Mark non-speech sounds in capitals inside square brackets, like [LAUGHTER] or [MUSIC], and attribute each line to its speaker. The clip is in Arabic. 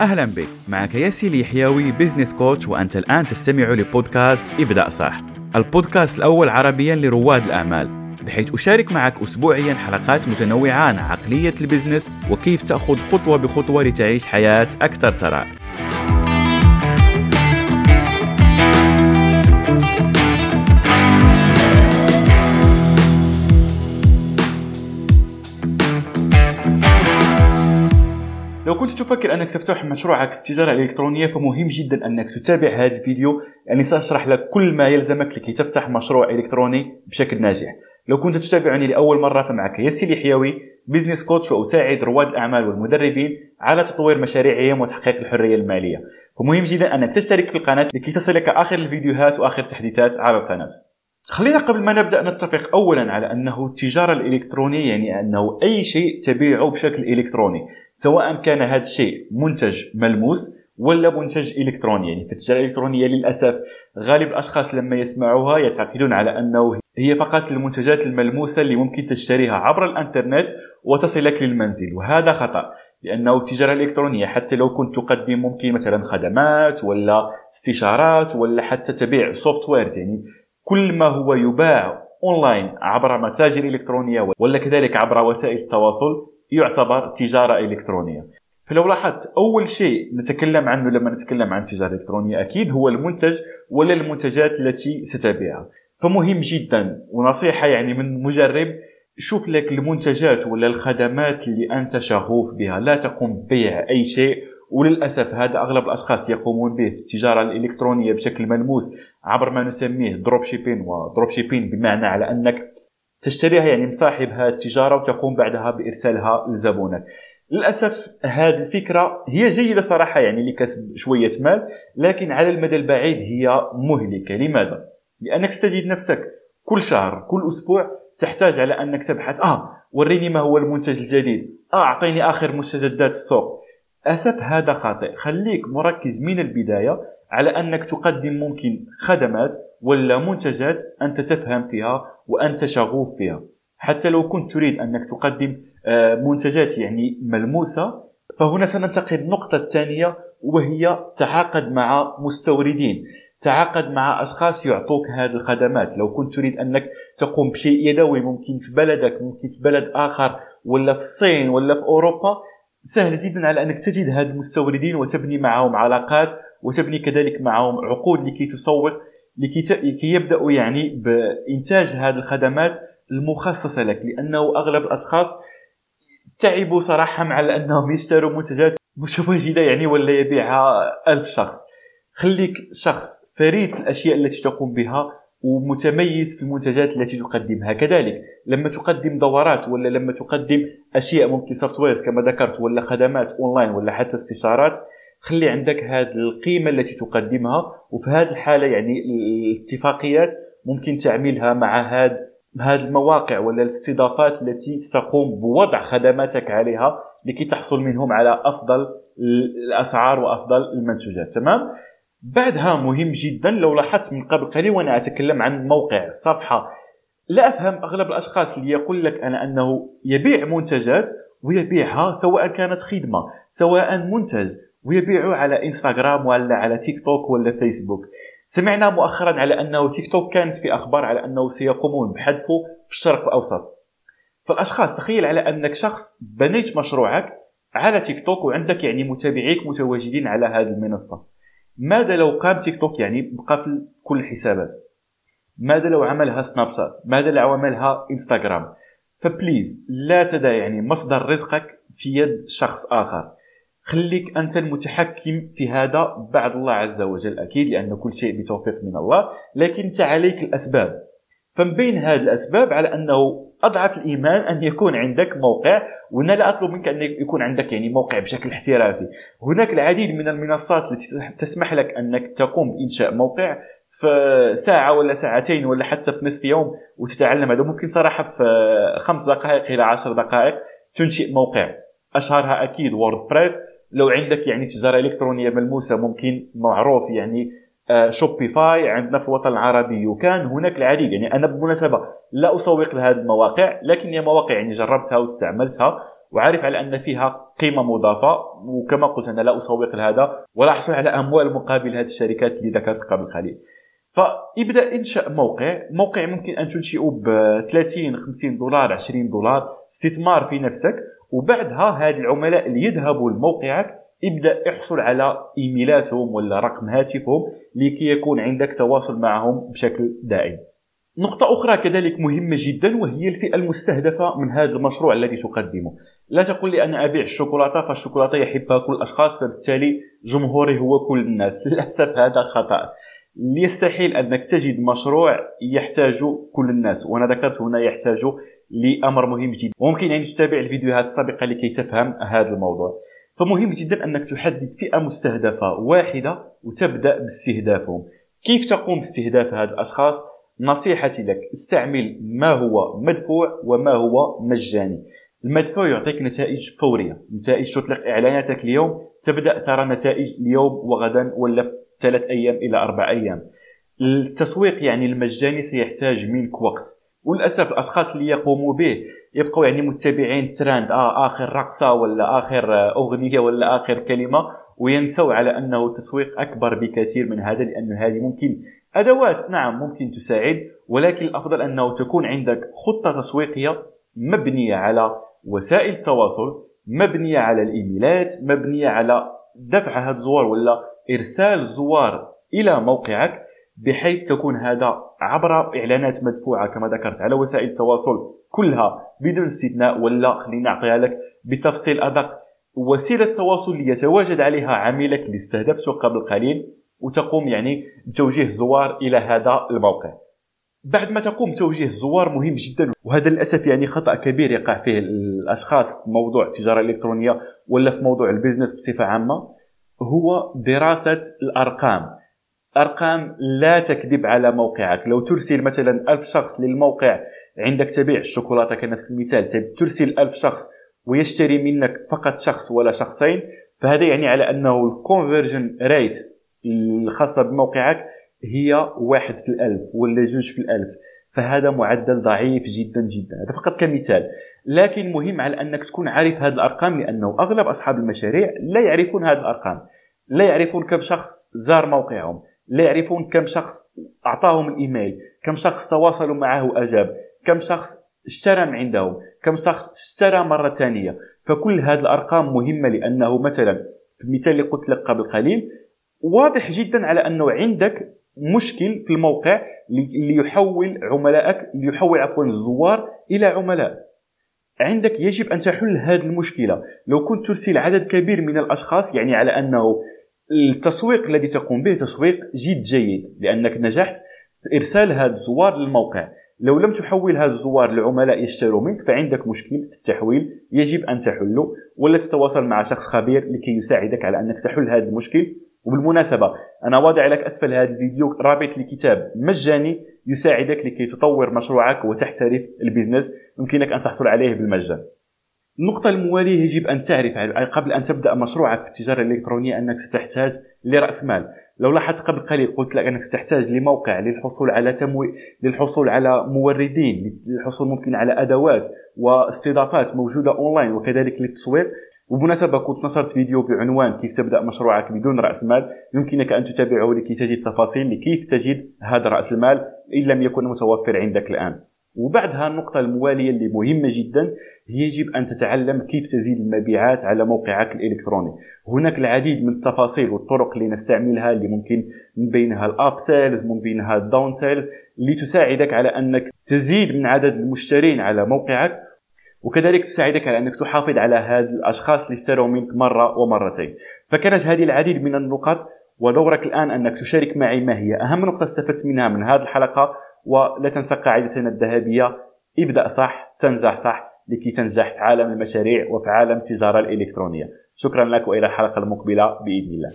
Speaker 1: أهلا بك. معك ياسي اليحيوي business coach وأنت الآن تستمع لبودكاست ابدأ صح. البودكاست الأول عربيا لرواد الأعمال بحيث أشارك معك أسبوعيا حلقات متنوعة عن عقلية ال business وكيف تأخذ خطوة بخطوة لتعيش حياة أكثر ثراء كنت تفكر أنك تفتح مشروعك في التجارة الإلكترونية فمهم جدا أنك تتابع هذا الفيديو. لاني سأشرح لك كل ما يلزمك لكي تفتح مشروع إلكتروني بشكل ناجح. لو كنت تتابعني لأول مرة فمعك ياسي اليحيوي بزنس كوتش وأساعد رواد الأعمال والمدربين على تطوير مشاريعهم وتحقيق الحرية المالية. فمهم جدا أنك تشترك في القناة لكي تصلك آخر الفيديوهات وآخر التحديثات على القناة. خلينا قبل ما نبدأ نتفق اولا على أنه التجارة الإلكترونية يعني أنه أي شيء تبيعه بشكل إلكتروني سواء كان هذا الشيء منتج ملموس ولا منتج إلكتروني. يعني في التجارة الإلكترونية للأسف غالب الأشخاص لما يسمعوها يعتقدون على أنه هي فقط المنتجات الملموسة اللي ممكن تشتريها عبر الإنترنت وتصلك للمنزل وهذا خطأ لأنه التجارة الإلكترونية حتى لو كنت تقدم ممكن مثلا خدمات ولا استشارات ولا حتى تبيع software يعني كل ما هو يباع أونلاين عبر متاجر إلكترونية ولا كذلك عبر وسائل التواصل يعتبر تجارة إلكترونية. فلو لاحظت أول شيء نتكلم عنه لما نتكلم عن التجاره الالكترونيه أكيد هو المنتج ولا المنتجات التي ستبيعها. فمهم جدا ونصيحة يعني من مجرب شوف لك المنتجات ولا الخدمات اللي أنت شغوف بها. لا تقوم ببيع أي شيء وللأسف هذا أغلب الأشخاص يقومون به التجاره الالكترونيه بشكل ملموس عبر ما نسميه دروب شيبين ودروب شيبين بمعنى على أنك تشتريها يعني مصاحب هذه التجارة وتقوم بعدها بإرسالها لزبونك. للأسف هذه الفكرة هي جيدة صراحة يعني لكسب شوية مال لكن على المدى البعيد هي مهلكة. لماذا؟ لأنك ستجد نفسك كل شهر كل أسبوع تحتاج على أنك تبحث آه وريني ما هو المنتج الجديد آه أعطيني آخر مستجدات السوق. اسف هذا خاطئ. خليك مركز من البداية على أنك تقدم ممكن خدمات ولا منتجات أنت تفهم فيها وأنت شغوف فيها. حتى لو كنت تريد أنك تقدم آه، منتجات يعني ملموسة فهنا سننتقل للنقطة الثانية وهي تعاقد مع مستوردين. تعاقد مع أشخاص يعطوك هذه الخدمات. لو كنت تريد أنك تقوم بشيء يدوي ممكن في بلدك ممكن في بلد آخر ولا في الصين ولا في أوروبا سهل جدا على أنك تجد هذه المستوردين وتبني معهم علاقات وتبني كذلك معهم عقود لكي تسوق لكي لكي يبداوا يعني بإنتاج هذه الخدمات المخصصة لك لأنه أغلب الأشخاص تعبوا صراحة مع أنهم يشتروا منتجات متواجدة يعني ولا يبيعها ألف شخص. خليك شخص فريد في الأشياء التي تقوم بها ومتميز في المنتجات التي تقدمها. كذلك لما تقدم دورات ولا لما تقدم أشياء ممكن softwares كما ذكرت ولا خدمات اونلاين ولا حتى استشارات خلي عندك هذه القيمة التي تقدمها وفي هذه الحالة يعني الاتفاقيات ممكن تعملها مع هذه هذه المواقع ولا الاستضافات التي ستقوم بوضع خدماتك عليها لكي تحصل منهم على أفضل الأسعار وأفضل المنتوجات تمام؟ بعدها مهم جدا لو لاحظت من قبل قليل وأنا أتكلم عن موقع الصفحه لا أفهم أغلب الأشخاص اللي يقول لك أنا أنه يبيع منتجات ويبيعها سواء كانت خدمة سواء منتج ويبيعه على إنستغرام ولا على تيك توك ولا فيسبوك. سمعنا مؤخرا على أنه تيك توك كانت في أخبار على أنه سيقومون بحذفه في الشرق الأوسط. فالأشخاص تخيل على أنك شخص بنيت مشروعك على تيك توك وعندك يعني متابعيك متواجدين على هذه المنصة. ماذا لو قام تيك توك يعني بقفل كل الحسابات؟ ماذا لو عملها سناب شات؟ ماذا لو عملها انستغرام؟ فبليز لا تدع يعني مصدر رزقك في يد شخص آخر. خليك أنت المتحكم في هذا بعد الله عز وجل أكيد لأن كل شيء بتوفيق من الله لكن انت عليك الأسباب. فمن بين هذه الأسباب على أنه أضعف الإيمان أن يكون عندك موقع وأنا لا أطلب منك أن يكون عندك يعني موقع بشكل احترافي. هناك العديد من المنصات التي تسمح لك أنك تقوم بإنشاء موقع في ساعة ولا ساعتين ولا حتى في نصف يوم وتتعلم. هذا ممكن صراحة في خمس دقائق إلى عشر دقائق تنشئ موقع. أشهرها أكيد WordPress لو عندك يعني تجارة إلكترونية ملموسة ممكن معروف يعني Shopify آه، عندنا في الوطن العربي. وكان هناك العديد. يعني أنا بالمناسبة لا أسوق لهذه المواقع لكن هي مواقع يعني جربتها واستعملتها وعارف على أن فيها قيمة مضافة. وكما قلت أنا لا أسوق لهذا ولا أحصل على أموال مقابل هذه الشركات اللي ذكرت قبل قليل. فابدأ انشاء موقع. موقع ممكن أن تنشئه ب 30 50 دولار 20 دولار. استثمار في نفسك. وبعدها هذه العملاء اللي يذهبوا لموقعك ابدأ احصل على إيميلاتهم ولا رقم هاتفهم لكي يكون عندك تواصل معهم بشكل دائم. نقطة أخرى كذلك مهمة جدا وهي الفئة المستهدفة من هذا المشروع الذي تقدمه. لا تقول لي أنا أبيع الشوكولاتة فالشوكولاتة يحبها كل الأشخاص فبالتالي جمهوري هو كل الناس. [LAUGHS] للأسف هذا خطأ. يستحيل أنك تجد مشروع يحتاج كل الناس وأنا ذكرت هنا يحتاج لأمر مهم جدا. وممكن يعني تتابع الفيديوهات السابقة لكي تفهم هذا الموضوع. فمهم جدا أنك تحدد فئة مستهدفة واحدة وتبدأ باستهدافهم. كيف تقوم باستهداف هذه الأشخاص؟ نصيحتي لك استعمل ما هو مدفوع وما هو مجاني. المدفوع يعطيك نتائج فورية. نتائج تطلق إعلاناتك اليوم. تبدأ ترى نتائج اليوم وغدا ولا ثلاث أيام إلى أربع أيام. التسويق يعني المجاني سيحتاج منك وقت. وللأسف الاشخاص اللي يقوموا به يبقوا يعني متبعين ترند آه آخر رقصة ولا آخر أغنية ولا آخر كلمة وينسوا على أنه التسويق أكبر بكثير من هذا لأن هذه ممكن أدوات نعم ممكن تساعد ولكن الأفضل أنه تكون عندك خطة تسويقية مبنية على وسائل التواصل مبنية على الإيميلات مبنية على دفع هذا الزوار ولا إرسال الزوار إلى موقعك. بحيث تكون هذا عبر إعلانات مدفوعة كما ذكرت على وسائل التواصل كلها بدون استثناء ولا خليني أعطيها لك بتفصيل أدق. وسيلة التواصل يتواجد عليها عميلك اللي استهدفته قبل قليل وتقوم يعني بتوجيه الزوار إلى هذا الموقع. بعد ما تقوم بتوجيه الزوار مهم جدا. وهذا للأسف يعني خطأ كبير يقع فيه الأشخاص في موضوع التجارة الإلكترونية ولا في موضوع ال business بصفة عامة. هو دراسة الأرقام. أرقام لا تكذب على موقعك. لو ترسل مثلا ألف شخص للموقع عندك تبيع الشوكولاتة كنفس المثال ترسل ألف شخص ويشتري منك فقط شخص ولا شخصين فهذا يعني على أنه ال conversion rate الخاصة بموقعك هي واحد في الألف ولا جوج في الألف فهذا معدل ضعيف جدا جدا. هذا فقط كمثال. لكن مهم على أنك تكون عارف هذه الأرقام لأنه أغلب أصحاب المشاريع لا يعرفون هذه الأرقام لا يعرفون كم شخص زار موقعهم. لا يعرفون كم شخص أعطاهم الإيميل كم شخص تواصلوا معه واجاب كم شخص اشترى من عندهم كم شخص اشترى مرة ثانية. فكل هذه الأرقام مهمة لأنه مثلا في المثال اللي قلت لك قبل قليل واضح جدا على أنه عندك مشكل في الموقع اللي يحول عملائك اللي يحول عفوا الزوار إلى عملاء. عندك يجب أن تحل هذه المشكلة. لو كنت ترسل عدد كبير من الأشخاص يعني على أنه التسويق الذي تقوم به تسويق جد جيد لأنك نجحت في إرسال هذا الزوار للموقع. لو لم تحول هذا الزوار لعملاء يشتروا منك فعندك مشكل في التحويل. يجب أن تحله ولا تتواصل مع شخص خبير لكي يساعدك على أنك تحل هذا المشكل. وبالمناسبة أنا واضع لك أسفل هذا الفيديو رابط لكتاب مجاني يساعدك لكي تطور مشروعك وتحترف ال business يمكنك أن تحصل عليه بالمجان. النقطة الموالية يجب أن تعرف قبل أن تبدأ مشروعك في التجارة الإلكترونية أنك ستحتاج لرأس مال. لو لاحظت قبل قليل قلت لك أنك ستحتاج لموقع للحصول على تمويل للحصول على موردين للحصول ممكن على أدوات واستضافات موجودة أونلاين وكذلك للتسويق. وبمناسبة كنت نشرت فيديو بعنوان كيف تبدأ مشروعك بدون رأس مال يمكنك أن تتابعه لكي تجد تفاصيل لكيف تجد هذا رأس المال إن لم يكن متوفر عندك الآن. وبعدها النقطة الموالية اللي مهمة جدا يجب أن تتعلم كيف تزيد المبيعات على موقعك الإلكتروني. هناك العديد من التفاصيل والطرق اللي نستعملها اللي ممكن من بينها ال upsells من بينها ال downsells اللي تساعدك على أنك تزيد من عدد المشترين على موقعك وكذلك تساعدك على أنك تحافظ على هاد الأشخاص اللي اشتروا منك مرة ومرتين. فكانت هذه العديد من النقط ودورك الآن أنك تشارك معي ما هي أهم نقطة استفدت منها من هذه الحلقة. ولا تنسى قاعدتنا الذهبية. ابدأ صح تنجح صح لكي تنجح في عالم المشاريع وفي عالم التجارة الإلكترونية. شكرا لك وإلى الحلقة المقبلة بإذن الله.